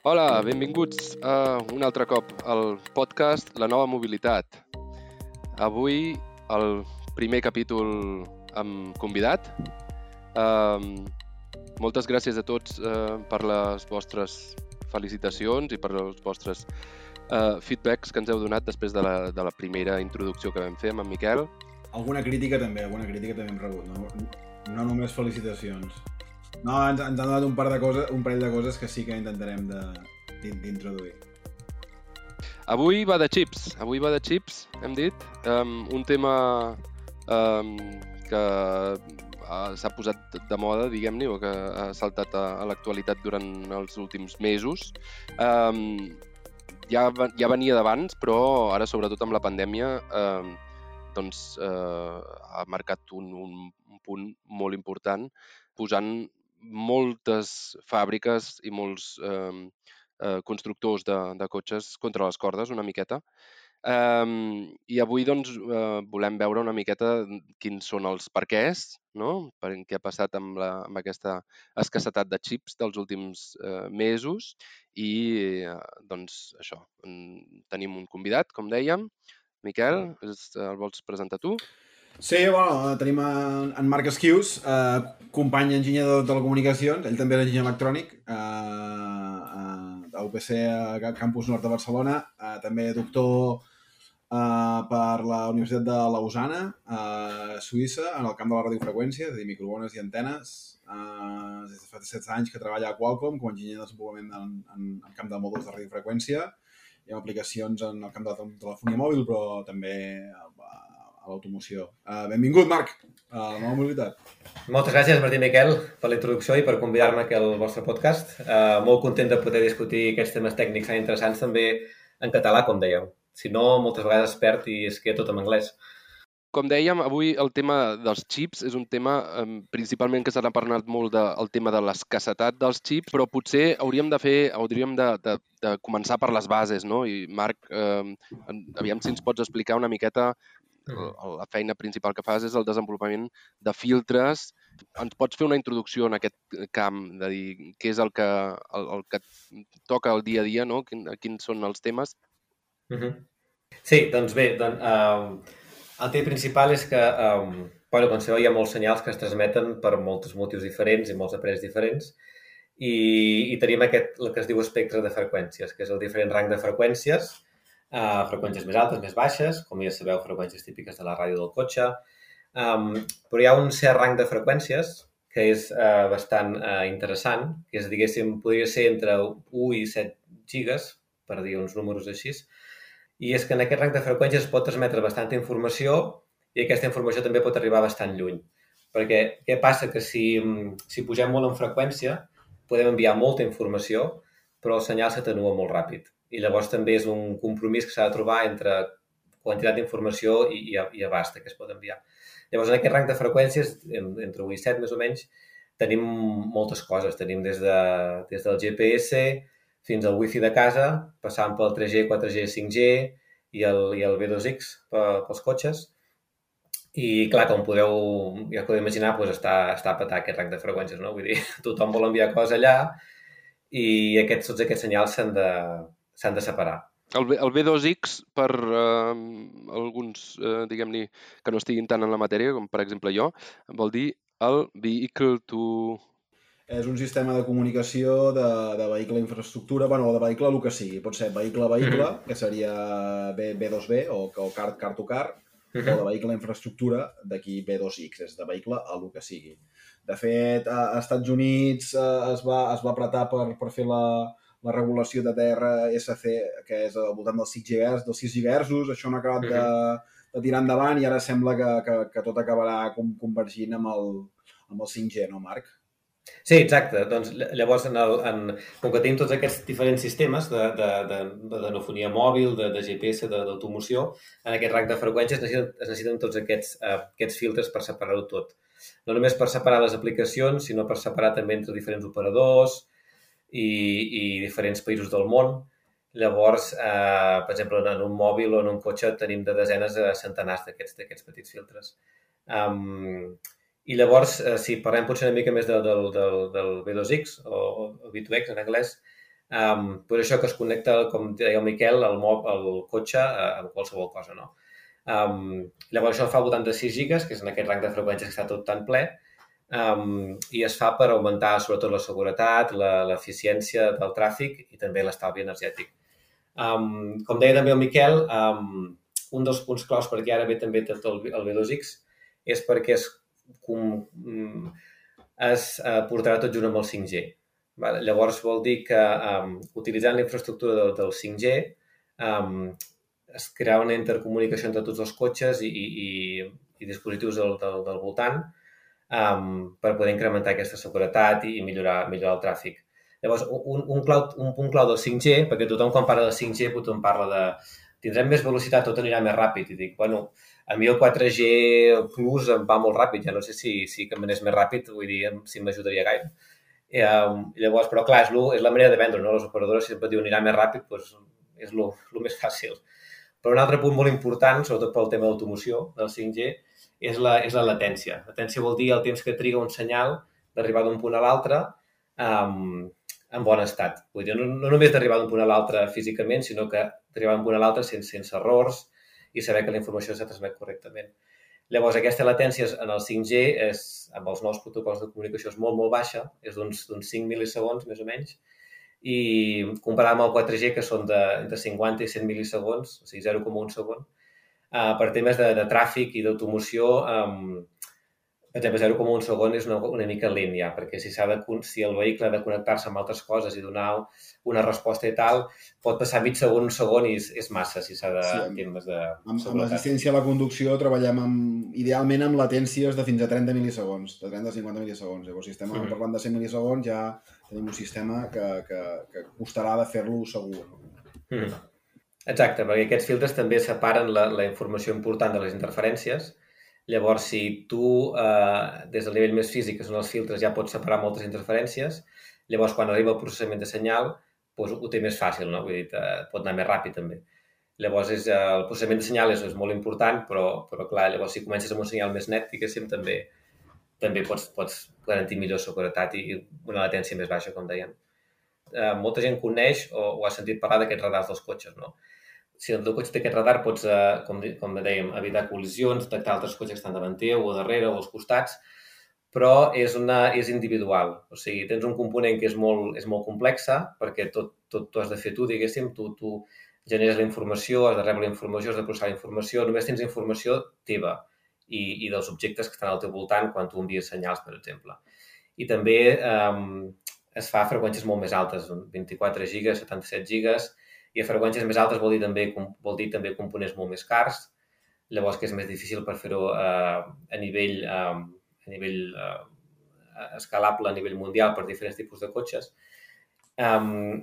Hola, benvinguts uh, un altre cop al podcast La nova mobilitat. Avui el primer capítol amb convidat. Uh, moltes gràcies a tots uh, per les vostres felicitacions i per els vostres uh, feedbacks que ens heu donat després de la, de la primera introducció que vam fer amb en Miquel. Alguna crítica també, alguna crítica també hem rebut, no, no només felicitacions. No, ens, ens han donat un, par de coses, un parell de coses que sí que intentarem d'introduir. Avui va de chips, avui va de chips, hem dit. Um, un tema um, que s'ha posat de moda, diguem-ne, o que ha saltat a, a l'actualitat durant els últims mesos. Um, ja, ja venia d'abans, però ara, sobretot amb la pandèmia, um, doncs, uh, ha marcat un, un, un punt molt important posant moltes fàbriques i molts eh, eh, constructors de, de cotxes contra les cordes una miqueta. Um, I avui doncs, uh, volem veure una miqueta quins són els perquès, no? per què ha passat amb, la, amb aquesta escassetat de xips dels últims uh, mesos i uh, doncs això, tenim un convidat, com dèiem. Miquel, el vols presentar tu? Sí, bueno, tenim en, Marc Esquius, eh, company enginyer de telecomunicacions, ell també és enginyer electrònic, eh, eh, a UPC, a Campus Nord de Barcelona, eh, també doctor eh, per la Universitat de Lausana, a eh, Suïssa, en el camp de la radiofreqüència, és a dir, microones i antenes. Eh, des de fa 7 anys que treballa a Qualcomm com a enginyer de desenvolupament en, en, en camp de mòduls de radiofreqüència i amb aplicacions en el camp de la telefonia mòbil, però també a l'automoció. Uh, benvingut, Marc, a la nova mobilitat. Moltes gràcies, Martí Miquel, per la introducció i per convidar-me aquí al vostre podcast. Uh, molt content de poder discutir aquests temes tècnics tan interessants també en català, com dèiem. Si no, moltes vegades es perd i es queda tot en anglès. Com dèiem, avui el tema dels xips és un tema eh, principalment que s'ha parlat molt del de, tema de l'escassetat dels xips, però potser hauríem de fer, hauríem de, de, de començar per les bases, no? I Marc, eh, aviam si ens pots explicar una miqueta la feina principal que fas és el desenvolupament de filtres. Ens pots fer una introducció en aquest camp, de dir què és el que, el, el que toca el dia a dia, no? Quin, quins són els temes? Uh -huh. Sí, doncs bé, doncs, um, el tema principal és que, um, bueno, com sabeu, hi ha molts senyals que es transmeten per molts motius diferents i molts aparells diferents i, i tenim aquest, el que es diu espectre de freqüències, que és el diferent rang de freqüències uh, freqüències més altes, més baixes, com ja sabeu, freqüències típiques de la ràdio del cotxe, um, però hi ha un cert rang de freqüències que és uh, bastant uh, interessant, que és, diguéssim, podria ser entre 1 i 7 gigas, per dir uns números així, i és que en aquest rang de freqüències es pot transmetre bastanta informació i aquesta informació també pot arribar bastant lluny. Perquè què passa? Que si, si pugem molt en freqüència, podem enviar molta informació, però el senyal s'atenua molt ràpid i llavors també és un compromís que s'ha de trobar entre quantitat d'informació i, i, i abast que es pot enviar. Llavors, en aquest rang de freqüències, entre 1 i 7 més o menys, tenim moltes coses. Tenim des, de, des del GPS fins al wifi de casa, passant pel 3G, 4G, 5G i el, i el V2X pels cotxes. I clar, com podeu, ja podeu imaginar, doncs està, està a petar aquest rang de freqüències, no? Vull dir, tothom vol enviar coses allà i aquests, tots aquests senyals s'han de, de separar. El, B, el B2X, per eh, alguns, eh, diguem-ne, que no estiguin tant en la matèria, com per exemple jo, vol dir el Vehicle to... És un sistema de comunicació de, de vehicle a infraestructura, bueno, o de vehicle a el que sigui. Pot ser vehicle a vehicle, mm -hmm. que seria B, B2B, o, o car, car to car, mm -hmm. o de vehicle a infraestructura, d'aquí B2X, és de vehicle a el que sigui. De fet, a, a Estats Units eh, es, va, es va apretar per, per fer la, la regulació de DRSC, que és al voltant dels 6 GHz, dels 6 GHz, això no ha acabat de, de tirar endavant i ara sembla que, que, que tot acabarà convergint amb el, amb el 5G, no, Marc? Sí, exacte. Doncs llavors, en el, en, com que tenim tots aquests diferents sistemes de, de, de, de denofonia mòbil, de, de GPS, d'automoció, en aquest rang de freqüències es necessiten, es necessiten tots aquests, uh, aquests filtres per separar-ho tot. No només per separar les aplicacions, sinó per separar també entre diferents operadors, i, i diferents països del món. Llavors, eh, per exemple, en un mòbil o en un cotxe tenim de desenes a centenars d'aquests petits filtres. Um, I llavors, eh, si parlem potser una mica més del, del, del, del B2X o, o B2X en anglès, um, per això que es connecta, com deia el Miquel, el, mob, el cotxe eh, amb qualsevol cosa. No? Um, llavors això fa 86 gigas, que és en aquest rang de freqüències que està tot tan ple, um, i es fa per augmentar sobretot la seguretat, l'eficiència del tràfic i també l'estalvi energètic. Um, com deia també el Miquel, um, un dels punts claus perquè ara ve també tot el, el B2X és perquè es, com, mm, es uh, portarà tot junt amb el 5G. Vale? Llavors vol dir que um, utilitzant la infraestructura del, del 5G um, es crearà una intercomunicació entre tots els cotxes i, i, i, i dispositius del, del, del voltant um, per poder incrementar aquesta seguretat i, millorar, millorar el tràfic. Llavors, un, un, clau, un punt clau del 5G, perquè tothom quan parla de 5G tothom parla de tindrem més velocitat, tot anirà més ràpid. I dic, bueno, a mi el 4G Plus em va molt ràpid, ja no sé si, si que m'anés més ràpid, vull dir, si m'ajudaria gaire. I, um, llavors, però clar, és, és la manera de vendre, no? Les operadores sempre diuen anirà més ràpid, doncs és el més fàcil. Però un altre punt molt important, sobretot pel tema d'automoció del 5G, és la, és la latència. Latència vol dir el temps que triga un senyal d'arribar d'un punt a l'altre um, en bon estat. Vull dir, no, no només d'arribar d'un punt a l'altre físicament, sinó que d'arribar d'un punt a l'altre sense, sense errors i saber que la informació s'ha transmet correctament. Llavors, aquesta latència en el 5G és, amb els nous protocols de comunicació és molt, molt baixa, és d'uns 5 milisegons, més o menys, i comparat amb el 4G, que són de, entre 50 i 100 milisegons, o sigui, 0,1 segon, uh, per temes de, de tràfic i d'automoció, um, 0,1 segon és una, una mica lent ja, perquè si, de, si el vehicle ha de connectar-se amb altres coses i donar una resposta i tal, pot passar mig segon, un segon i és, és massa si s'ha de... Sí, amb, temes de amb, amb l'assistència a la conducció treballem amb, idealment amb latències de fins a 30 milisegons, de 30 a 50 milisegons. Llavors, si estem mm. parlant de 100 milisegons, ja tenim un sistema que, que, que costarà de fer-lo segur. Mm. Exacte, perquè aquests filtres també separen la, la informació important de les interferències, Llavors, si tu, eh, des del nivell més físic, que són els filtres, ja pots separar moltes interferències, llavors, quan arriba el processament de senyal, doncs, ho té més fàcil, no? Vull dir, eh, pot anar més ràpid, també. Llavors, és, eh, el processament de senyal és, és molt important, però, però clar, llavors, si comences amb un senyal més net, diguéssim, també, també pots, pots garantir millor seguretat i una latència més baixa, com deien. Eh, molta gent coneix o, o ha sentit parlar d'aquests radars dels cotxes, no? Si el teu cotxe té aquest radar, pots, eh, com, com dèiem, evitar col·lisions, detectar altres cotxes que estan davant teu o darrere o als costats, però és, una, és individual. O sigui, tens un component que és molt, és molt complexa, perquè tot, tot t'ho has de fer tu, diguéssim, tu, tu generes la informació, has de rebre la informació, has de processar la informació, només tens informació teva i, i dels objectes que estan al teu voltant quan tu envies senyals, per exemple. I també eh, es fa a freqüències molt més altes, 24 gigas, 77 gigas, i a freqüències més altes vol dir també, vol dir també components molt més cars, llavors que és més difícil per fer-ho eh, a nivell, eh, a nivell eh, escalable a nivell mundial per diferents tipus de cotxes. Um,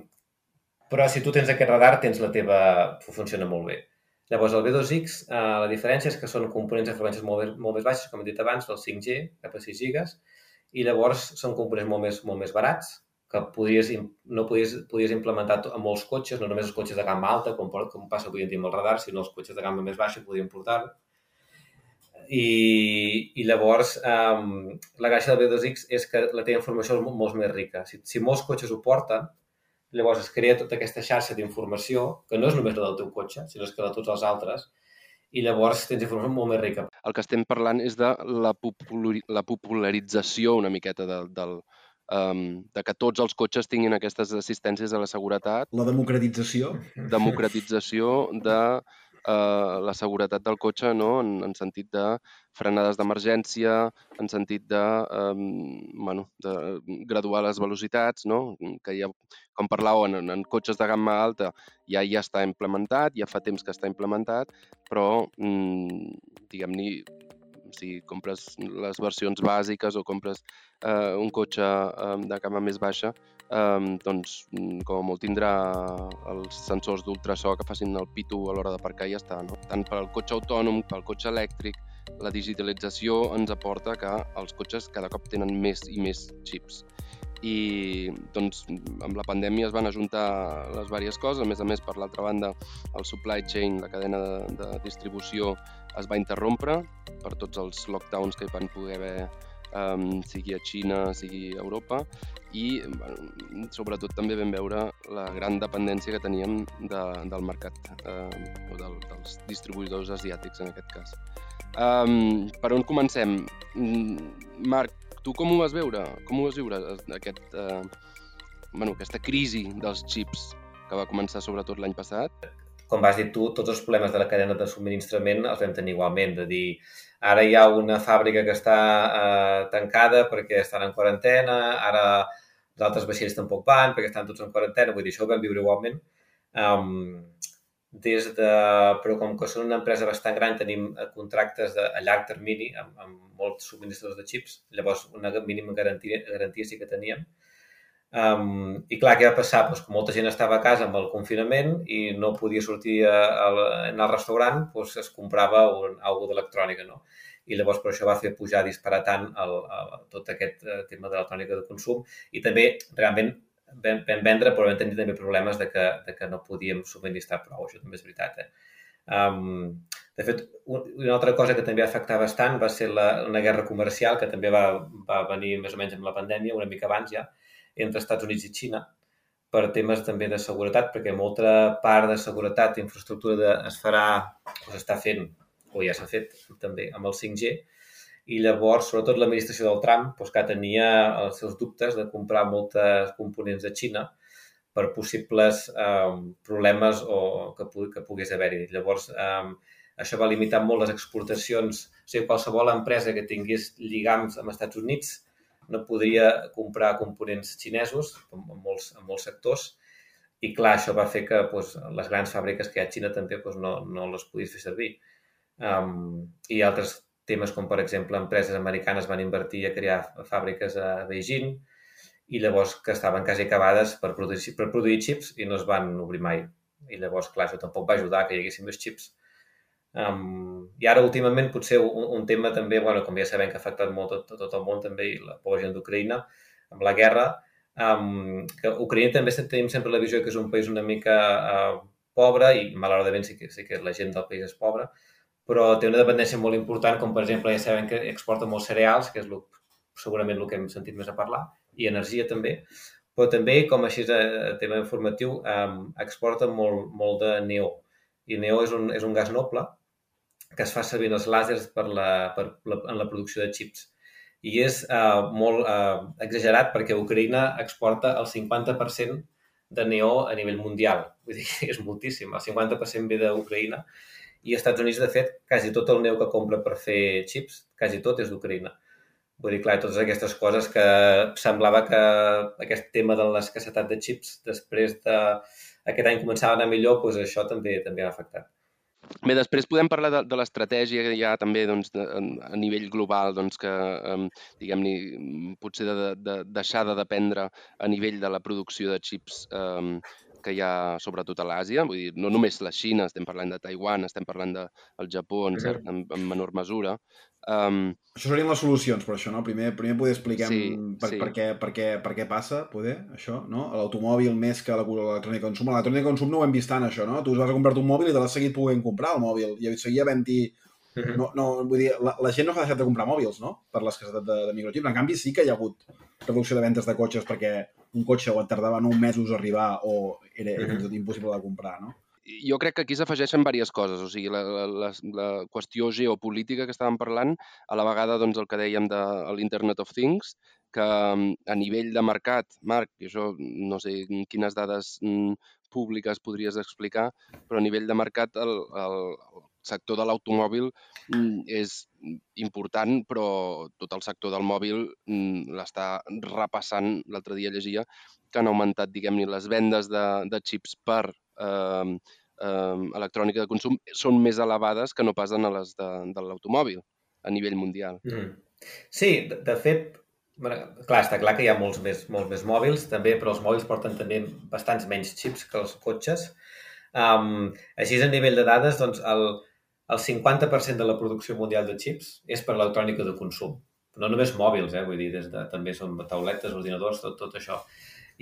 però si tu tens aquest radar, tens la teva... funciona molt bé. Llavors, el B2X, eh, la diferència és que són components de freqüències molt, molt més baixes, com he dit abans, del 5G, cap a 6 gigas, i llavors són components molt més, molt més barats, que podries, no podies, podies implementar a molts cotxes, no només els cotxes de gamma alta, com, com passa avui en dia amb el radar, sinó els cotxes de gamma més baixa podien portar-ho. I, I llavors, um, la gràcia del B2X és que la teva informació és molt, molt més rica. Si, si molts cotxes ho porten, llavors es crea tota aquesta xarxa d'informació, que no és només la del teu cotxe, sinó que la de tots els altres, i llavors tens informació molt més rica. El que estem parlant és de la, la popularització una miqueta de, del, um, de que tots els cotxes tinguin aquestes assistències a la seguretat. La democratització. Democratització de uh, la seguretat del cotxe no? en, en sentit de frenades d'emergència, en sentit de, um, bueno, de graduar les velocitats, no? que ja, com parlàveu, en, en cotxes de gamma alta ja ja està implementat, ja fa temps que està implementat, però, mm, diguem-ne, si compres les versions bàsiques o compres eh, un cotxe eh, de gamma més baixa, eh, doncs mm, com a molt tindrà els sensors d'ultrasò que facin el pitu a l'hora d'aparcar i ja està. No? Tant per al cotxe autònom, pel cotxe elèctric, la digitalització ens aporta que els cotxes cada cop tenen més i més xips. i doncs, amb la pandèmia es van ajuntar les diverses coses. A més a més, per l'altra banda, el supply chain, la cadena de, de distribució, es va interrompre per tots els lockdowns que hi van poder haver um, sigui a Xina, sigui a Europa, i bueno, sobretot també vam veure la gran dependència que teníem de, del mercat, eh, o del, dels distribuïdors asiàtics en aquest cas. Um, per on comencem? Mm, Marc, tu com ho vas veure? Com ho vas viure, aquest, eh, bueno, aquesta crisi dels xips que va començar sobretot l'any passat? Com vas dir tu, tots els problemes de la cadena de subministrament els vam tenir igualment, de dir, ara hi ha una fàbrica que està eh, tancada perquè estan en quarantena, ara els altres vaixells tampoc van perquè estan tots en quarantena, vull dir, això ho vam viure igualment. Um, des de... Però com que són una empresa bastant gran, tenim eh, contractes de, a llarg termini amb, amb molts subministradors de xips, llavors una mínima garantia, garantia sí que teníem. Um, I clar, què va passar? Pues, que molta gent estava a casa amb el confinament i no podia sortir a, a, anar al restaurant, pues, es comprava un, algo d'electrònica, no? I llavors per això va fer pujar, disparar tant el, el, tot aquest eh, tema d'electrònica de consum i també realment vam, vam vendre, però vam tenir també problemes de que, de que no podíem subministrar prou, això també és veritat. Eh? Um, de fet, una altra cosa que també va afectar bastant va ser la, una guerra comercial que també va, va venir més o menys amb la pandèmia, una mica abans ja, entre Estats Units i Xina, per temes també de seguretat, perquè molta part de seguretat i infraestructura de, es farà, o s'està fent, o ja s'ha fet també amb el 5G, i llavors, sobretot l'administració del Trump, doncs, que tenia els seus dubtes de comprar moltes components de Xina per possibles eh, problemes o que, que pogués haver-hi. Llavors, eh, això va limitar molt les exportacions. O sigui, qualsevol empresa que tingués lligams amb els Estats Units no podria comprar components xinesos en molts, en molts sectors i clar, això va fer que doncs, les grans fàbriques que hi ha a Xina també doncs, no, no les podís fer servir. Um, I altres temes com, per exemple, empreses americanes van invertir a crear fàbriques a Beijing i llavors que estaven quasi acabades per produir, per produir xips i no es van obrir mai. I llavors, clar, això tampoc va ajudar que hi haguessin més xips. Um, I ara, últimament, potser un, un tema també, bueno, com ja sabem que ha afectat molt tot, tot el món també i la pobra gent d'Ucraïna, amb la guerra, um, que Ucraïna també tenim sempre la visió que és un país una mica uh, pobre i malauradament sí que, sí que la gent del país és pobra, però té una dependència molt important, com per exemple ja sabem que exporta molts cereals, que és lo, segurament el que hem sentit més a parlar, i energia també, però també, com així a eh, tema informatiu, um, exporta molt, molt de neó. I neó és un, és un gas noble que es fa servir els làsers per la, per la, en la producció de xips. I és uh, molt uh, exagerat perquè Ucraïna exporta el 50% de neó a nivell mundial. Vull dir, és moltíssim. El 50% ve d'Ucraïna i als Estats Units, de fet, quasi tot el neu que compra per fer xips, quasi tot és d'Ucraïna. Vull dir, clar, totes aquestes coses que semblava que aquest tema de l'escassetat de xips després d'aquest any començava a anar millor, doncs això també també ha afectat. Bé, després podem parlar de, de l'estratègia que hi ha també doncs, de, a nivell global, doncs, que um, diguem-ne, potser de, de, de deixar de dependre a nivell de la producció de xips um, que hi ha sobretot a l'Àsia, vull dir, no només la Xina, estem parlant de Taiwan, estem parlant del de, Japó en, cert, en, en menor mesura. Um, això serien les solucions, però això, no? Primer, primer poder explicar sí, per, sí. per, què, per, què, per què passa, poder, això, no? L'automòbil més que l'electrònica de consum. L'electrònica de consum no ho hem vist tant, això, no? Tu vas a comprar-te un mòbil i te l'has seguit podent comprar, el mòbil, i seguia havent-hi no, no, vull dir, la, la gent no s'ha deixat de comprar mòbils, no? Per l'escassetat de, de microchips. En canvi, sí que hi ha hagut reducció de ventes de cotxes perquè un cotxe o et tardava 9 mesos a arribar o era, era i tot impossible de comprar, no? Jo crec que aquí s'afegeixen diverses coses, o sigui, la, la, la qüestió geopolítica que estàvem parlant, a la vegada doncs, el que dèiem de l'Internet of Things, que a nivell de mercat, Marc, i això no sé quines dades mm, públiques podries explicar, però a nivell de mercat el, el, sector de l'automòbil mm, és important, però tot el sector del mòbil mm, l'està repassant. L'altre dia llegia que han augmentat, diguem-ne, les vendes de, de xips per eh, eh, electrònica de consum són més elevades que no passen a les de, de l'automòbil a nivell mundial. Mm. Sí, de, de fet, clar, està clar que hi ha molts més, molts més mòbils també, però els mòbils porten també bastants menys xips que els cotxes. Um, així, a nivell de dades, doncs, el, el 50% de la producció mundial de xips és per electrònica de consum. no només mòbils, eh, vull dir, des de, també són tauletes, ordinadors, tot, tot això.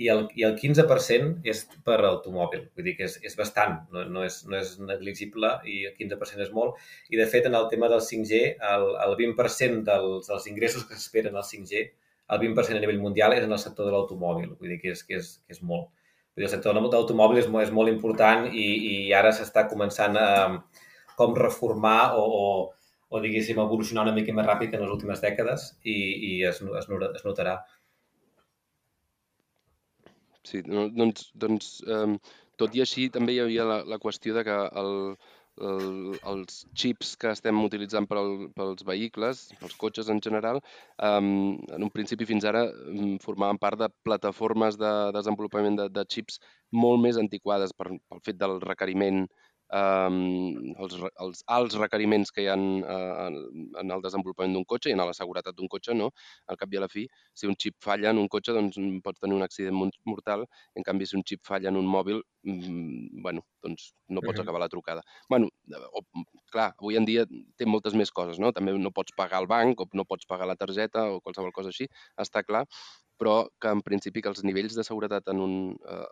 I el, I el 15% és per automòbil, vull dir que és, és bastant, no, no, és, no és negligible i el 15% és molt. I de fet, en el tema del 5G, el, el 20% dels, dels ingressos que s'esperen al 5G, el 20% a nivell mundial és en el sector de l'automòbil, vull dir que és, que és, que és molt. Vull dir, el sector de l'automòbil és, molt, és molt important i, i ara s'està començant a com reformar o, o o, diguéssim, evolucionar una mica més ràpid en les últimes dècades i, i es, es, es notarà. Sí, doncs, doncs um, tot i així també hi havia la, la qüestió de que el, el, els xips que estem utilitzant per al, pels vehicles, pels cotxes en general, um, en un principi fins ara formaven part de plataformes de desenvolupament de, de xips molt més antiquades per, pel fet del requeriment eh, els, els alts requeriments que hi ha eh, en el desenvolupament d'un cotxe i en la seguretat d'un cotxe, no? Al cap i a la fi, si un xip falla en un cotxe, doncs pots tenir un accident mortal. En canvi, si un xip falla en un mòbil, mm, bueno, doncs no pots acabar la trucada. bueno, o, clar, avui en dia té moltes més coses, no? També no pots pagar al banc o no pots pagar la targeta o qualsevol cosa així, està clar, però que en principi que els nivells de seguretat en un, eh,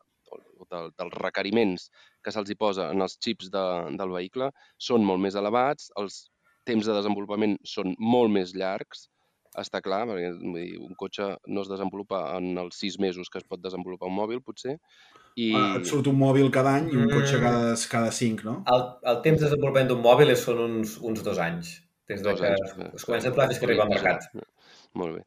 de, dels requeriments que se'ls hi posa en els xips de, del vehicle són molt més elevats, els temps de desenvolupament són molt més llargs, està clar, perquè vull dir, un cotxe no es desenvolupa en els sis mesos que es pot desenvolupar un mòbil, potser. I... Ah, et surt un mòbil cada any i un cotxe mm. cada, cada cinc, no? El, el temps de desenvolupament d'un mòbil són uns, uns dos anys. Des de dos que anys, es comença a pla fins que arriba al mercat. Molt bé.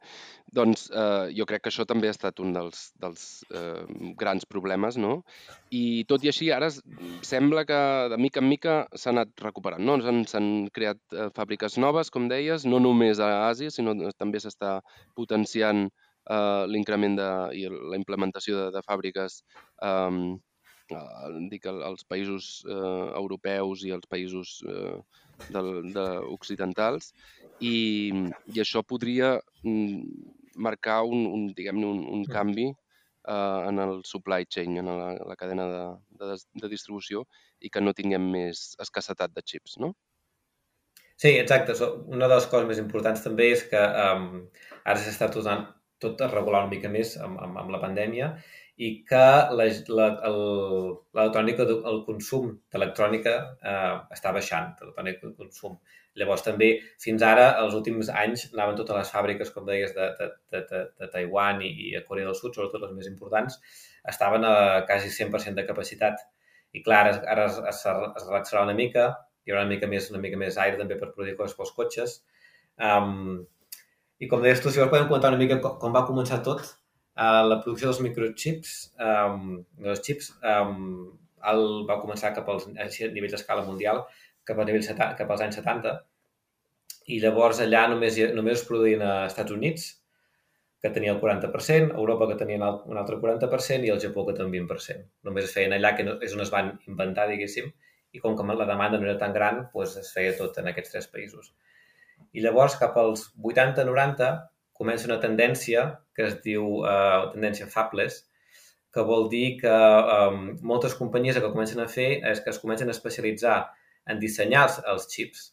Doncs eh, jo crec que això també ha estat un dels, dels eh, grans problemes, no? I tot i així, ara sembla que de mica en mica s'ha anat recuperant, no? S'han creat eh, fàbriques noves, com deies, no només a Àsia, sinó també s'està potenciant eh, l'increment i la implementació de, de fàbriques eh, eh, dic, als països eh, europeus i als països eh, del, de, occidentals i, i això podria mm, marcar un, un diguem-ne, un, un mm. canvi eh, en el supply chain, en la, la cadena de, de, de distribució i que no tinguem més escassetat de xips, no? Sí, exacte. Una de les coses més importants també és que um, ara s'està tot, tot a regular una mica més amb, amb, amb la pandèmia i que l'electrònica, el, el consum d'electrònica eh, està baixant, l'electrònica de consum. Llavors, també, fins ara, els últims anys, anaven totes les fàbriques, com deies, de, de, de, de, de Taiwan i, i a Corea del Sud, sobretot les més importants, estaven a quasi 100% de capacitat. I clar, ara, ara es, es, es relaxarà una mica, hi haurà una mica més, una mica més aire també per produir coses pels cotxes. Um, I com deies tu, si vols podem comentar una mica com, com va començar tot, uh, la producció dels microchips, um, dels xips, um, el, va començar cap als a nivells d'escala mundial cap, a nivell cap als anys 70 i llavors allà només, només es produïen a Estats Units, que tenia el 40%, Europa que tenia un altre 40% i el Japó que tenia un 20%. Només es feien allà, que no, és on es van inventar, diguéssim, i com que la demanda no era tan gran, doncs es feia tot en aquests tres països. I llavors, cap als 80-90, comença una tendència que es diu uh, tendència fabless, que vol dir que um, moltes companyies el que comencen a fer és que es comencen a especialitzar en dissenyar els xips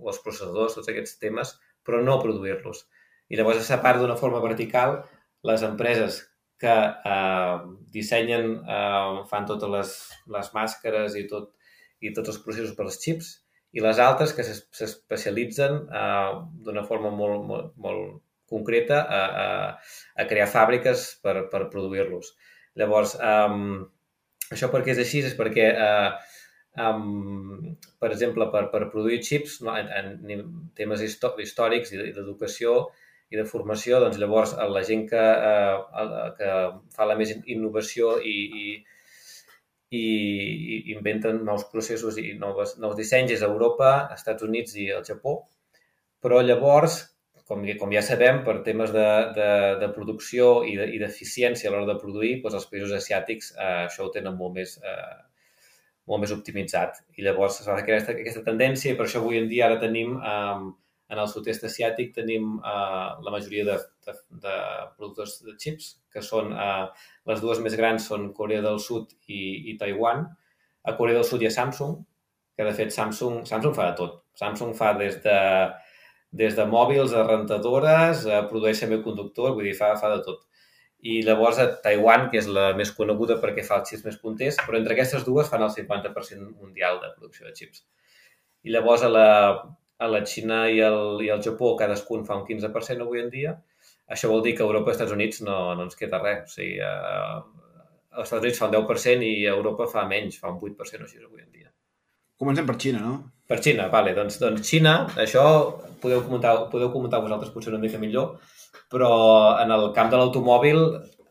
o els processadors, tots aquests temes, però no produir-los. I llavors es separa d'una forma vertical les empreses que eh, dissenyen, eh, fan totes les, les màscares i, tot, i tots els processos per als xips, i les altres que s'especialitzen eh, d'una forma molt, molt, molt concreta a, a, a crear fàbriques per, per produir-los. Llavors, eh, això perquè és així és perquè eh, um, per exemple, per, per produir xips no, en, en temes històrics i d'educació i de formació, doncs llavors la gent que, uh, que fa la més innovació i, i, i, inventen nous processos i nous, nous dissenys és Europa, Estats Units i el Japó, però llavors, com, com ja sabem, per temes de, de, de producció i d'eficiència de, a l'hora de produir, doncs els països asiàtics eh, això ho tenen molt més eh, molt més optimitzat. I llavors es va fer aquesta, aquesta tendència i per això avui en dia ara tenim, um, en el sud-est asiàtic, tenim uh, la majoria de, de, de productors de chips, que són, uh, les dues més grans són Corea del Sud i, i Taiwan. A Corea del Sud hi ha Samsung, que de fet Samsung, Samsung fa de tot. Samsung fa des de des de mòbils a rentadores, a produeix semiconductors, vull dir, fa, fa de tot. I llavors a Taiwan, que és la més coneguda perquè fa els xips més punters, però entre aquestes dues fan el 50% mundial de producció de xips. I llavors a la, a la Xina i el, i el Japó cadascun fa un 15% avui en dia. Això vol dir que Europa i Estats Units no, no ens queda res. O sigui, eh, als Estats Units fa un 10% i Europa fa menys, fa un 8% o així avui en dia. Comencem per Xina, no? Per Xina, vale. Doncs, doncs Xina, això podeu comentar, podeu comentar vosaltres potser una mica millor, però en el camp de l'automòbil,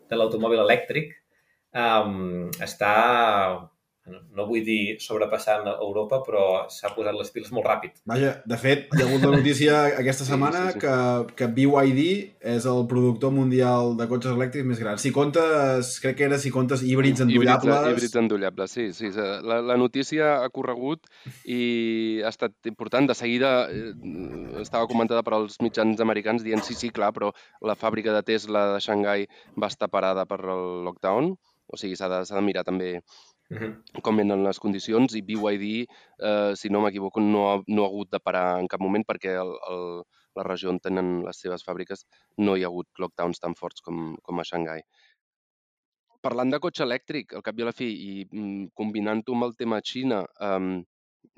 de l'automòbil elèctric, um, està no vull dir sobrepassant Europa, però s'ha posat les piles molt ràpid. Vaja, de fet, hi ha hagut la notícia aquesta setmana sí, sí, sí. Que, que BYD és el productor mundial de cotxes elèctrics més gran. Si comptes, crec que era si comptes híbrids endollables... Híbrids, híbrids endollables, sí. sí. La, la notícia ha corregut i ha estat important. De seguida eh, estava comentada per als mitjans americans dient sí, sí, clar, però la fàbrica de Tesla de Xangai va estar parada per el lockdown. O sigui, s'ha de, de mirar també uh -huh. com venen les condicions i BYD, eh, si no m'equivoco, no, ha, no ha hagut de parar en cap moment perquè el, el, la regió on tenen les seves fàbriques no hi ha hagut lockdowns tan forts com, com a Xangai. Parlant de cotxe elèctric, al cap i a la fi, i mm, combinant-ho amb el tema Xina, um,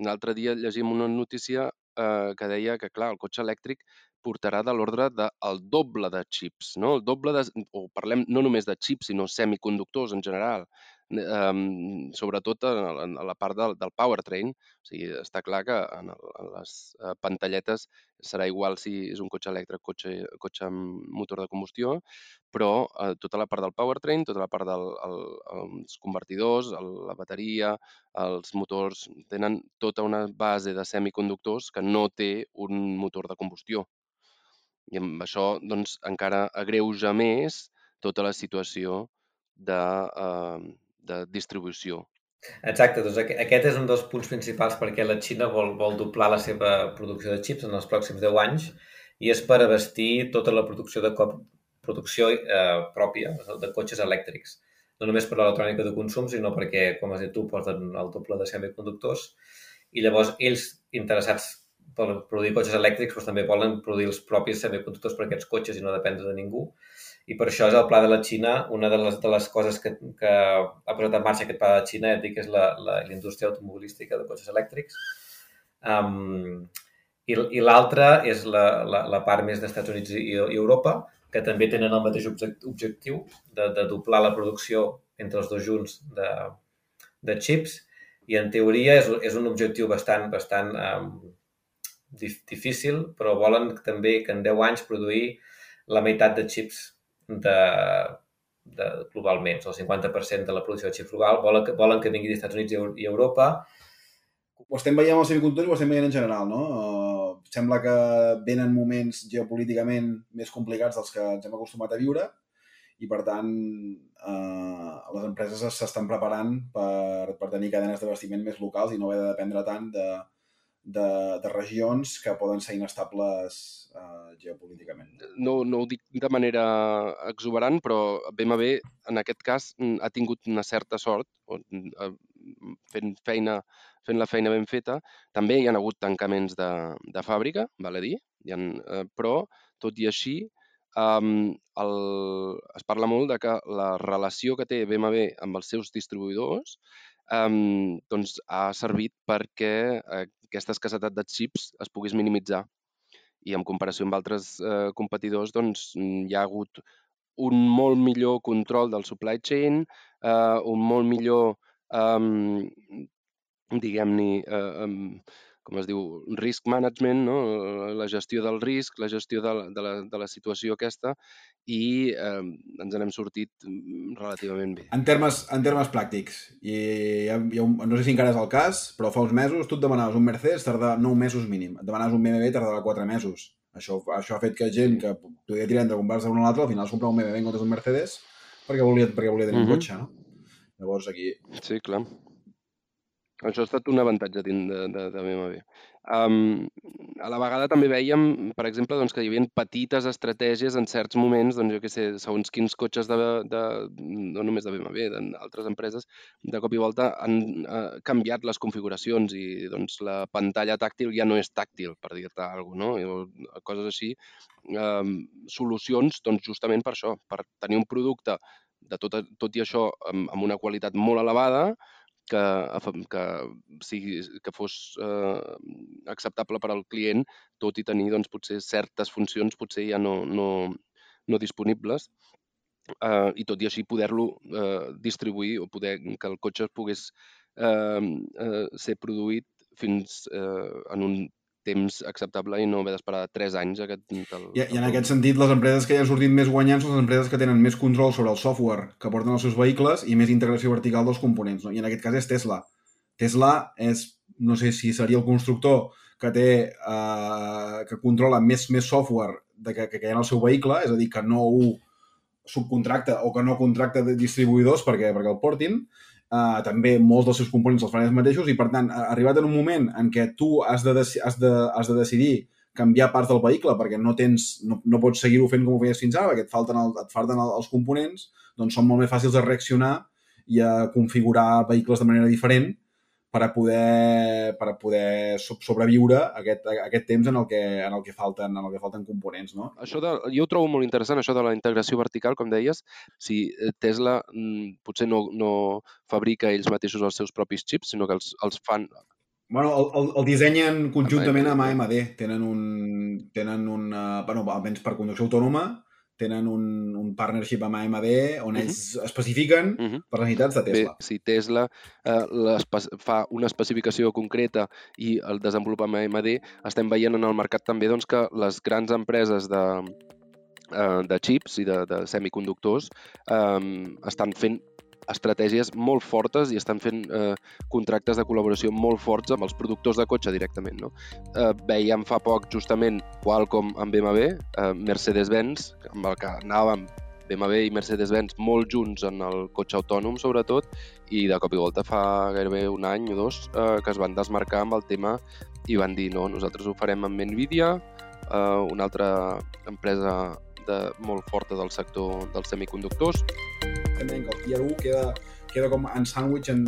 l'altre dia llegim una notícia eh, que deia que, clar, el cotxe elèctric portarà de l'ordre del doble de xips, no? El doble de, o parlem no només de xips, sinó semiconductors en general um, sobretot en, en la part del, del powertrain. O sigui, està clar que en, en les uh, pantalletes serà igual si és un cotxe elèctric, cotxe, cotxe amb motor de combustió, però uh, tota la part del powertrain, tota la part dels el, els convertidors, el, la bateria, els motors, tenen tota una base de semiconductors que no té un motor de combustió. I amb això doncs, encara agreuja més tota la situació de, eh, de distribució. Exacte, doncs aquest és un dels punts principals perquè la Xina vol, vol doblar la seva producció de xips en els pròxims 10 anys i és per abastir tota la producció de cop, producció eh, pròpia de cotxes elèctrics. No només per l'electrònica de consum, sinó perquè, com has dit tu, porten el doble de semiconductors i llavors ells interessats per produir cotxes elèctrics doncs, també volen produir els propis semiconductors per aquests cotxes i no dependre de ningú i per això és el pla de la Xina, una de les, de les coses que, que ha posat en marxa aquest pla de la Xina, ja dic, és la, la, la indústria automobilística de cotxes elèctrics. Um, I i l'altra és la, la, la part més dels Estats Units i, i Europa, que també tenen el mateix objectiu de, de doblar la producció entre els dos junts de, de chips i en teoria és, és un objectiu bastant, bastant um, difícil, però volen també que en 10 anys produir la meitat de chips de, de globalment, el 50% de la producció de xip global, volen que, volen que vingui dels Estats Units i Europa. Ho estem veient amb el semiconductor i ho estem veient en general, no? Uh, sembla que venen moments geopolíticament més complicats dels que ens hem acostumat a viure i, per tant, uh, les empreses s'estan preparant per, per tenir cadenes d'abastiment més locals i no haver de dependre tant de, de, de regions que poden ser inestables uh, geopolíticament. No, no ho dic de manera exuberant, però BMW en aquest cas ha tingut una certa sort uh, fent feina fent la feina ben feta. També hi ha hagut tancaments de, de fàbrica, val a dir, hi ha, uh, però tot i així um, el, es parla molt de que la relació que té BMW amb els seus distribuïdors um, doncs ha servit perquè uh, aquesta escassetat de xips es pogués minimitzar. I en comparació amb altres eh, competidors, doncs, hi ha hagut un molt millor control del supply chain, eh, un molt millor, eh, diguem-ne, eh, com es diu, risk management, no? la gestió del risc, la gestió de la, de la, de la situació aquesta i eh, ens n'hem sortit relativament bé. En termes, en termes pràctics, i ha un, no sé si encara és el cas, però fa uns mesos tu et demanaves un Mercedes, tarda 9 mesos mínim. Et demanaves un BMW, tardava 4 mesos. Això, això ha fet que gent que podia tirar entre comprar-se un o l'altre, al final es comprava un BMW en comptes d'un Mercedes perquè volia, perquè volia tenir uh -huh. un mhm. cotxe, no? Llavors aquí... Sí, clar. Això ha estat un avantatge de, de, de BMW. Um, a la vegada també veiem, per exemple, doncs, que hi havia petites estratègies en certs moments, doncs, jo què sé, segons quins cotxes de, de, no només de BMW, d'altres empreses, de cop i volta han uh, canviat les configuracions i doncs, la pantalla tàctil ja no és tàctil, per dir-te alguna cosa, no? I, coses així. Um, solucions, doncs, justament per això, per tenir un producte de tot, tot i això amb, amb una qualitat molt elevada, que, que, sigui, que fos eh, acceptable per al client, tot i tenir doncs, potser certes funcions potser ja no, no, no disponibles eh, i tot i així poder-lo eh, distribuir o poder que el cotxe pogués eh, eh, ser produït fins eh, en un temps acceptable i no haver d'esperar 3 anys. Aquest, el, I, I en aquest sentit, les empreses que ja han sortit més guanyants són les empreses que tenen més control sobre el software que porten els seus vehicles i més integració vertical dels components. No? I en aquest cas és Tesla. Tesla és, no sé si seria el constructor que té, eh, que controla més més software de que, que hi ha en el seu vehicle, és a dir, que no ho subcontracta o que no contracta de distribuïdors perquè, perquè el portin, Uh, també molts dels seus components els fan ells mateixos i, per tant, arribat en un moment en què tu has de, has de, has de decidir canviar parts del vehicle perquè no tens no, no pots seguir-ho fent com ho feies fins ara, perquè et falten, el, et falten els components, doncs són molt més fàcils de reaccionar i a configurar vehicles de manera diferent per a poder, per a poder sobreviure aquest, aquest temps en el, que, en, el que falten, en el que falten components. No? Això de, jo ho trobo molt interessant, això de la integració vertical, com deies. Si eh, Tesla mm, potser no, no fabrica ells mateixos els seus propis xips, sinó que els, els fan Bueno, el, el, el dissenyen conjuntament amb AMD. Tenen un... Tenen un uh, bueno, almenys per conducció autònoma, tenen un, un partnership amb AMD on ells uh -huh. especifiquen uh -huh. per les necessitats de Tesla. Bé, si Tesla eh, fa una especificació concreta i el desenvolupa amb AMD, estem veient en el mercat també doncs, que les grans empreses de, eh, de chips i de, de semiconductors eh, estan fent estratègies molt fortes i estan fent eh, contractes de col·laboració molt forts amb els productors de cotxe directament. No? Eh, veiem fa poc justament Qualcomm amb BMW, eh, Mercedes-Benz, amb el que anàvem BMW i Mercedes-Benz molt junts en el cotxe autònom, sobretot, i de cop i volta fa gairebé un any o dos eh, que es van desmarcar amb el tema i van dir no, nosaltres ho farem amb Nvidia, eh, una altra empresa de, molt forta del sector dels semiconductors també que el Tier 1 queda, queda com en sàndwich en,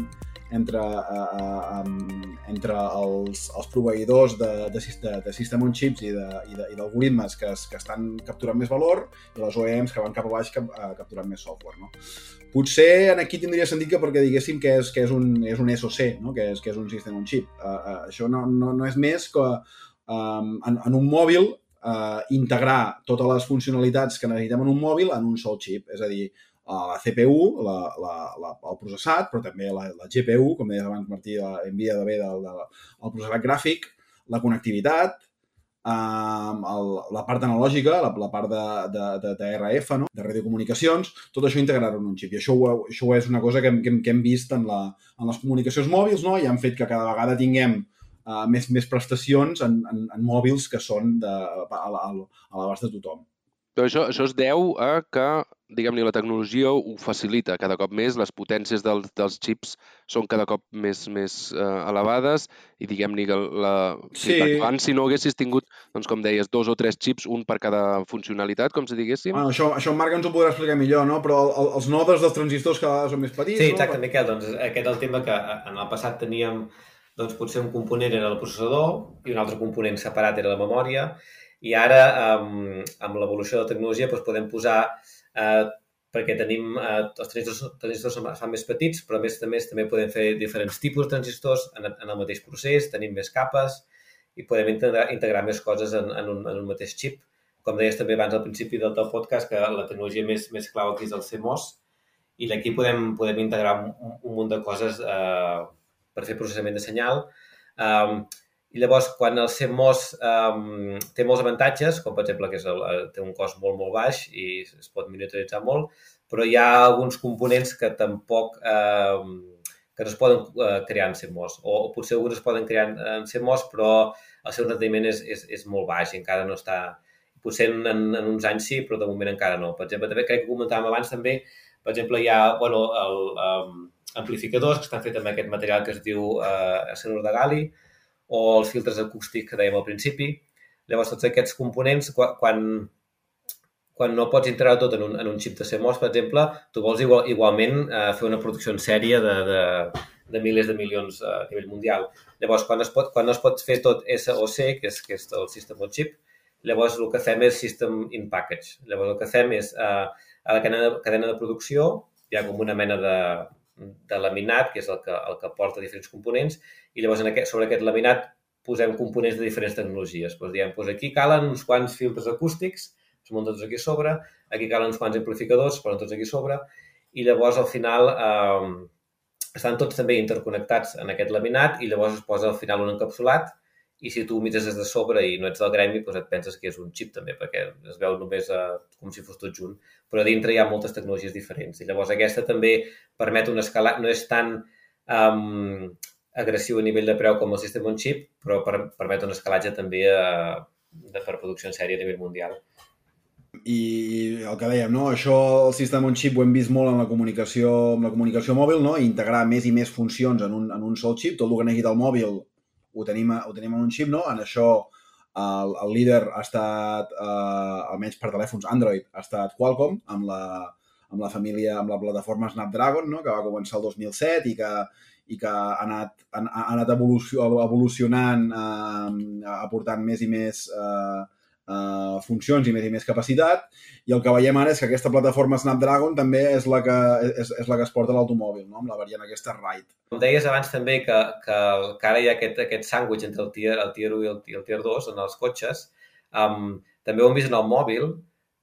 entre, uh, uh, entre els, els proveïdors de, de, de, de sistema on chips i d'algoritmes que, que estan capturant més valor i les OEMs que van cap a baix cap, uh, capturant més software. No? Potser en aquí tindria sentit que perquè diguéssim que és, que és, un, és un SoC, no? que, és, que és un sistema on chip. Uh, uh, això no, no, no és més que um, en, en un mòbil uh, integrar totes les funcionalitats que necessitem en un mòbil en un sol xip. És a dir, la CPU, la, la, la, el processat, però també la, la GPU, com deies abans, Martí, de bé del, del, el processat gràfic, la connectivitat, um, el, la part analògica, la, la part de, de, de, de RF, no? de radiocomunicacions, tot això integrar en un xip. I això, això és una cosa que, que, que hem vist en, la, en les comunicacions mòbils no? i han fet que cada vegada tinguem uh, més, més prestacions en, en, en mòbils que són de, a l'abast de tothom. Però això, això es deu a que, diguem-ne, la tecnologia ho facilita cada cop més, les potències del, dels xips són cada cop més, més uh, elevades i, diguem-ne, que la... Sí. Si abans, si no haguessis tingut, doncs, com deies, dos o tres xips, un per cada funcionalitat, com si diguéssim... Bueno, això, això Marc ens ho podrà explicar millor, no? Però el, el, els nodes dels transistors cada vegada són més petits, Sí, exacte, no? Miquel, doncs aquest és el tema que en el passat teníem doncs potser un component era el processador i un altre component separat era la memòria i ara, amb, amb l'evolució de la tecnologia, doncs podem posar, eh, perquè tenim, eh, els transistors, transistors fan més petits, però a més més també podem fer diferents tipus de transistors en, en el mateix procés, tenim més capes i podem integrar, integrar més coses en, en, un, en un mateix xip. Com deies també abans al principi del teu podcast, que la tecnologia més, més clau aquí és el CMOS, i aquí podem, podem integrar un, un munt de coses eh, per fer processament de senyal. Um, i llavors, quan el CMOS um, té molts avantatges, com per exemple que és el, té un cost molt, molt baix i es pot miniaturitzar molt, però hi ha alguns components que tampoc eh, que no es poden uh, crear en CMOS. O, o potser alguns es poden crear en, CMOS, però el seu rendiment és, és, és molt baix i encara no està... Potser en, en, en uns anys sí, però de moment encara no. Per exemple, també crec que comentàvem abans també, per exemple, hi ha bueno, el, um, amplificadors que estan fets amb aquest material que es diu eh, acenur de gali o els filtres acústics que dèiem al principi. Llavors, tots aquests components, quan, quan no pots integrar tot en un, en un xip de CMOS, per exemple, tu vols igual, igualment eh, fer una producció en sèrie de, de, de milers de milions a nivell mundial. Llavors, quan, es pot, quan no es pot fer tot SOC, que és, que és el System on Chip, llavors el que fem és System in Package. Llavors el que fem és eh, a la cadena de, cadena de producció hi ha com una mena de, de laminat, que és el que, el que porta diferents components, i llavors en aquest, sobre aquest laminat posem components de diferents tecnologies. Doncs diem, doncs aquí calen uns quants filtres acústics, es munten tots aquí sobre, aquí calen uns quants amplificadors, es tots aquí sobre, i llavors al final eh, estan tots també interconnectats en aquest laminat i llavors es posa al final un encapsulat i si tu mires des de sobre i no ets del gremi, doncs et penses que és un xip també, perquè es veu només eh, com si fos tot junt. Però a dintre hi ha moltes tecnologies diferents. I llavors aquesta també permet un escalat, no és tan um, agressiu a nivell de preu com el System on Chip, però per, permet un escalatge també a, eh, de, per producció en sèrie a nivell mundial i el que dèiem, no? això el sistema on chip ho hem vist molt en la comunicació, en la comunicació mòbil, no? integrar més i més funcions en un, en un sol xip, tot el que necessita el mòbil ho tenim, ho tenim en un xip, no? en això el, el líder ha estat, eh, almenys per telèfons Android, ha estat Qualcomm, amb la, amb la família, amb la plataforma Snapdragon, no? que va començar el 2007 i que, i que ha anat, ha, ha anat evolució, evolucionant, eh, aportant més i més eh, uh, funcions i més i més capacitat i el que veiem ara és que aquesta plataforma Snapdragon també és la que, és, és la que es porta l'automòbil, no? amb la variant aquesta Ride. Com deies abans també que, que, que ara hi ha aquest, aquest sàndwich entre el tier, el tier 1 i el, el tier 2 en els cotxes, um, també ho hem vist en el mòbil,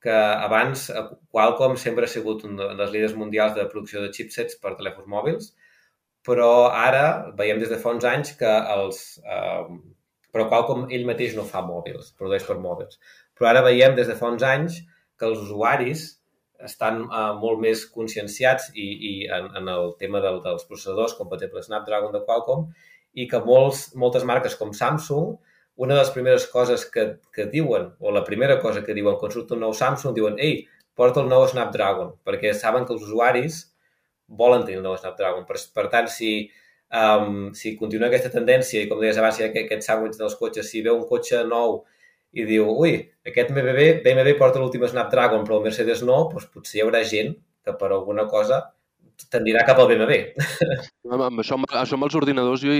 que abans eh, Qualcomm sempre ha sigut un dels líders mundials de producció de chipsets per telèfons mòbils, però ara veiem des de fa uns anys que els, eh, però Qualcomm ell mateix no fa mòbils, produeix per mòbils. Però ara veiem des de fa uns anys que els usuaris estan uh, molt més conscienciats i, i en, en el tema del, dels processadors, com per exemple Snapdragon de Qualcomm, i que molts, moltes marques com Samsung, una de les primeres coses que, que diuen, o la primera cosa que diuen quan surt un nou Samsung, diuen ei, porta el nou Snapdragon, perquè saben que els usuaris volen tenir el nou Snapdragon. Per, per tant, si um, si continua aquesta tendència, i com deies abans, hi ha aquest sàndwich dels cotxes, si veu un cotxe nou i diu, ui, aquest BMW, BMW porta l'últim Snapdragon, però el Mercedes no, doncs potser hi haurà gent que per alguna cosa tendirà cap al BMW. Amb això, això amb els ordinadors jo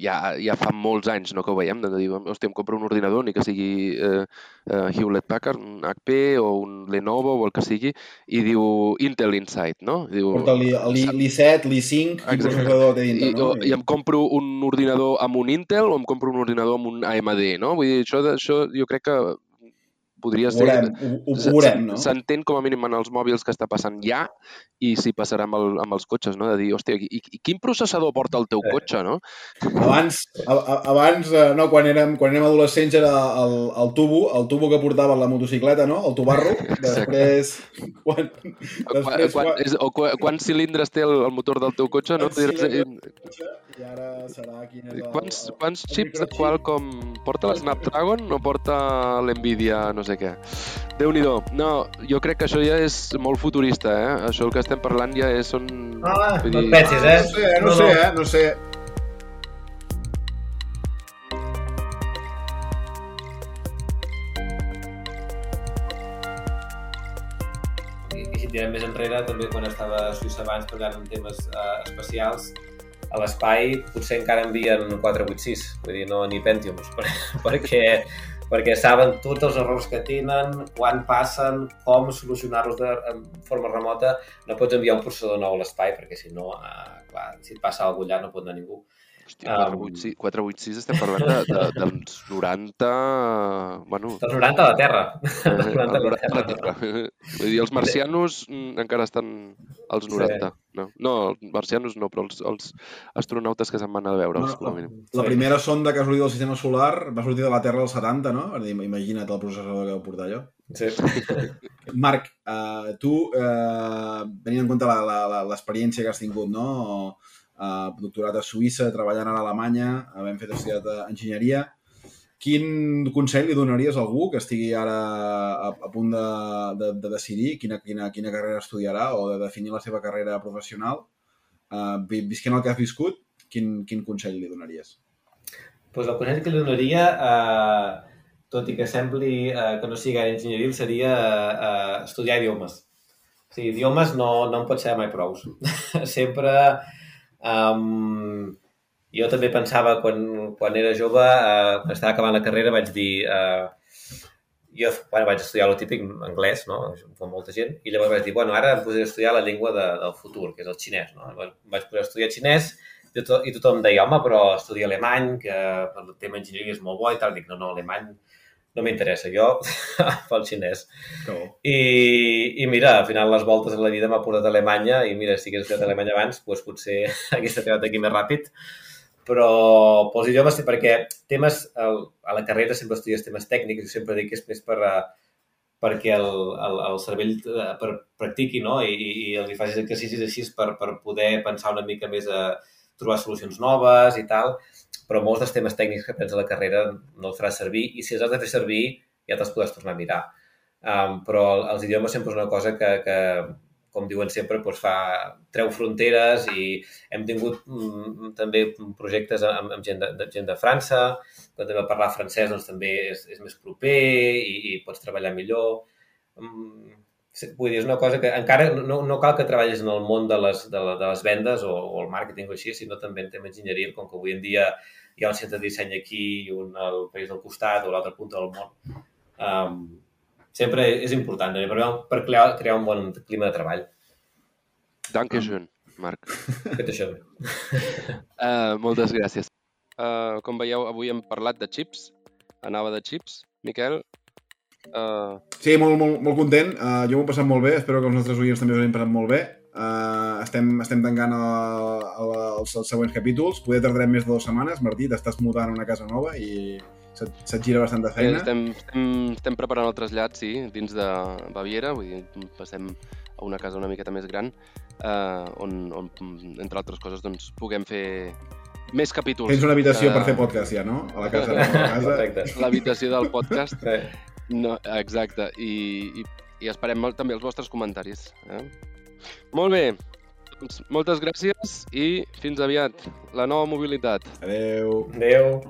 ja, ja fa molts anys no, que ho veiem, de dir, hòstia, em compro un ordinador, ni que sigui eh, eh, Hewlett Packard, un HP o un Lenovo o el que sigui, i diu Intel Inside, no? Diu, Porta l'i7, l'i5, quin processador té dintre, no? I, I em compro un ordinador amb un Intel o em compro un ordinador amb un AMD, no? Vull dir, això, això jo crec que podria ser... Veurem, ho, ho veurem, no? S'entén com a mínim en els mòbils que està passant ja i si passarà amb, el, amb els cotxes, no? De dir, hòstia, i, i quin processador porta el teu cotxe, no? Abans, a, abans eh, no, quan érem, quan érem adolescents era el, el tubo, el tubo que portava la motocicleta, no? El tubarro. Després... Quan, després quan, quan, és, o quan, quants cilindres té el, el motor del teu cotxe, no? I ara serà quin és el... Quants, quants el xips de Qualcomm porta la Snapdragon o porta l'Nvidia no sé què? déu nhi No, jo crec que això ja és molt futurista, eh? Això el que estem parlant ja és... Són... Ah, dir... no et pensis, eh? No sé, eh? no, no sé, eh? No sé. I si tirem més enrere, també quan estava a Suïssa abans treballant en temes uh, especials, a l'espai potser encara envien 486, vull dir, no ni Pentiums, perquè, perquè saben tots els errors que tenen, quan passen, com solucionar-los de forma remota. No pots enviar un processador nou a l'espai, perquè si no, eh, clar, si et passa alguna allà no pot anar ningú. Hòstia, 486, 486 estem parlant de, de, dels 90... Bueno... Dels 90 a la Terra. Dels 90 a la Terra. terra. Vull dir, els marcianos mm, encara estan als 90. Sí. No, no, els marcianos no, però els, els astronautes que se'n van a veure. No, la, la primera sonda que ha sortit del sistema solar va sortir de la Terra als 70, no? Imagina't el processador que va portar allò. Sí. Marc, uh, tu, uh, venint en compte l'experiència que has tingut, no? Eh, doctorat a Suïssa, treballant a Alemanya, havent fet estudiat enginyeria. Quin consell li donaries a algú que estigui ara a, a punt de, de, de decidir quina, quina, quina carrera estudiarà o de definir la seva carrera professional uh, visquent el que has viscut, quin, quin consell li donaries? pues el consell que li donaria, eh, tot i que sembli eh, que no sigui gaire enginyeria, seria eh, estudiar idiomes. O sigui, idiomes no, no en pot ser mai prou. Sempre... Um, jo també pensava, quan, quan era jove, eh, quan estava acabant la carrera, vaig dir... Eh, jo bueno, vaig estudiar el típic anglès, no? com molta gent, i llavors vaig dir, bueno, ara em posaré a estudiar la llengua de, del futur, que és el xinès. No? Vaig poder estudiar xinès i, to, i tothom deia, home, però estudia alemany, que per el tema enginyeria és molt bo i tal. Dic, no, no, alemany no m'interessa, jo pel xinès. Oh. I, I mira, al final les voltes en la vida m'ha portat a Alemanya i mira, si hagués estudiat Alemanya abans, doncs potser hagués arribat aquí més ràpid. Però pels idiomes sí, perquè temes, el, a la carrera sempre estudies temes tècnics, jo sempre dic que és més per, perquè el, el, el cervell eh, per, practiqui no? I, i, i els facis exercicis així per, per poder pensar una mica més a, trobar solucions noves i tal, però molts dels temes tècnics que aprens a la carrera no els faràs servir i si els has de fer servir ja te'ls podràs tornar a mirar. Um, però els idiomes sempre és una cosa que, que com diuen sempre, doncs fa, treu fronteres i hem tingut mm, també projectes amb, amb gent, de, de, gent de França, quan també parlar francès doncs, també és, és més proper i, i pots treballar millor. Mm, vull dir, és una cosa que encara no, no cal que treballis en el món de les, de, la, de les vendes o, o el màrqueting o així, sinó també en tema enginyeria, com que avui en dia hi ha un centre de disseny aquí i un al país del costat o a l'altra punta del món. Um, sempre és important per, per crear, crear un bon clima de treball. Dankeschön, Marc. Dankeschön. uh, moltes gràcies. Uh, com veieu, avui hem parlat de chips. Anava de chips. Miquel, Uh... Sí, molt, molt, molt content. Uh, jo m'ho he passat molt bé. Espero que els nostres oients també ho hagin passat molt bé. Uh, estem, estem tancant el, el, els, els següents capítols. Poder tardarem més de dues setmanes. Martí, t'estàs mudant a una casa nova i se't, se't gira bastant de feina. Eh, estem, estem, estem preparant el trasllat, sí, dins de Baviera. Vull dir, passem a una casa una miqueta més gran uh, on, on, entre altres coses, doncs, puguem fer més capítols. Tens una habitació uh... per fer podcast ja, no? A la casa. A la casa. L'habitació del podcast. No, exacte, i, i, i esperem molt, també els vostres comentaris. Eh? Molt bé, doncs moltes gràcies i fins aviat. La nova mobilitat. Adeu. Adeu.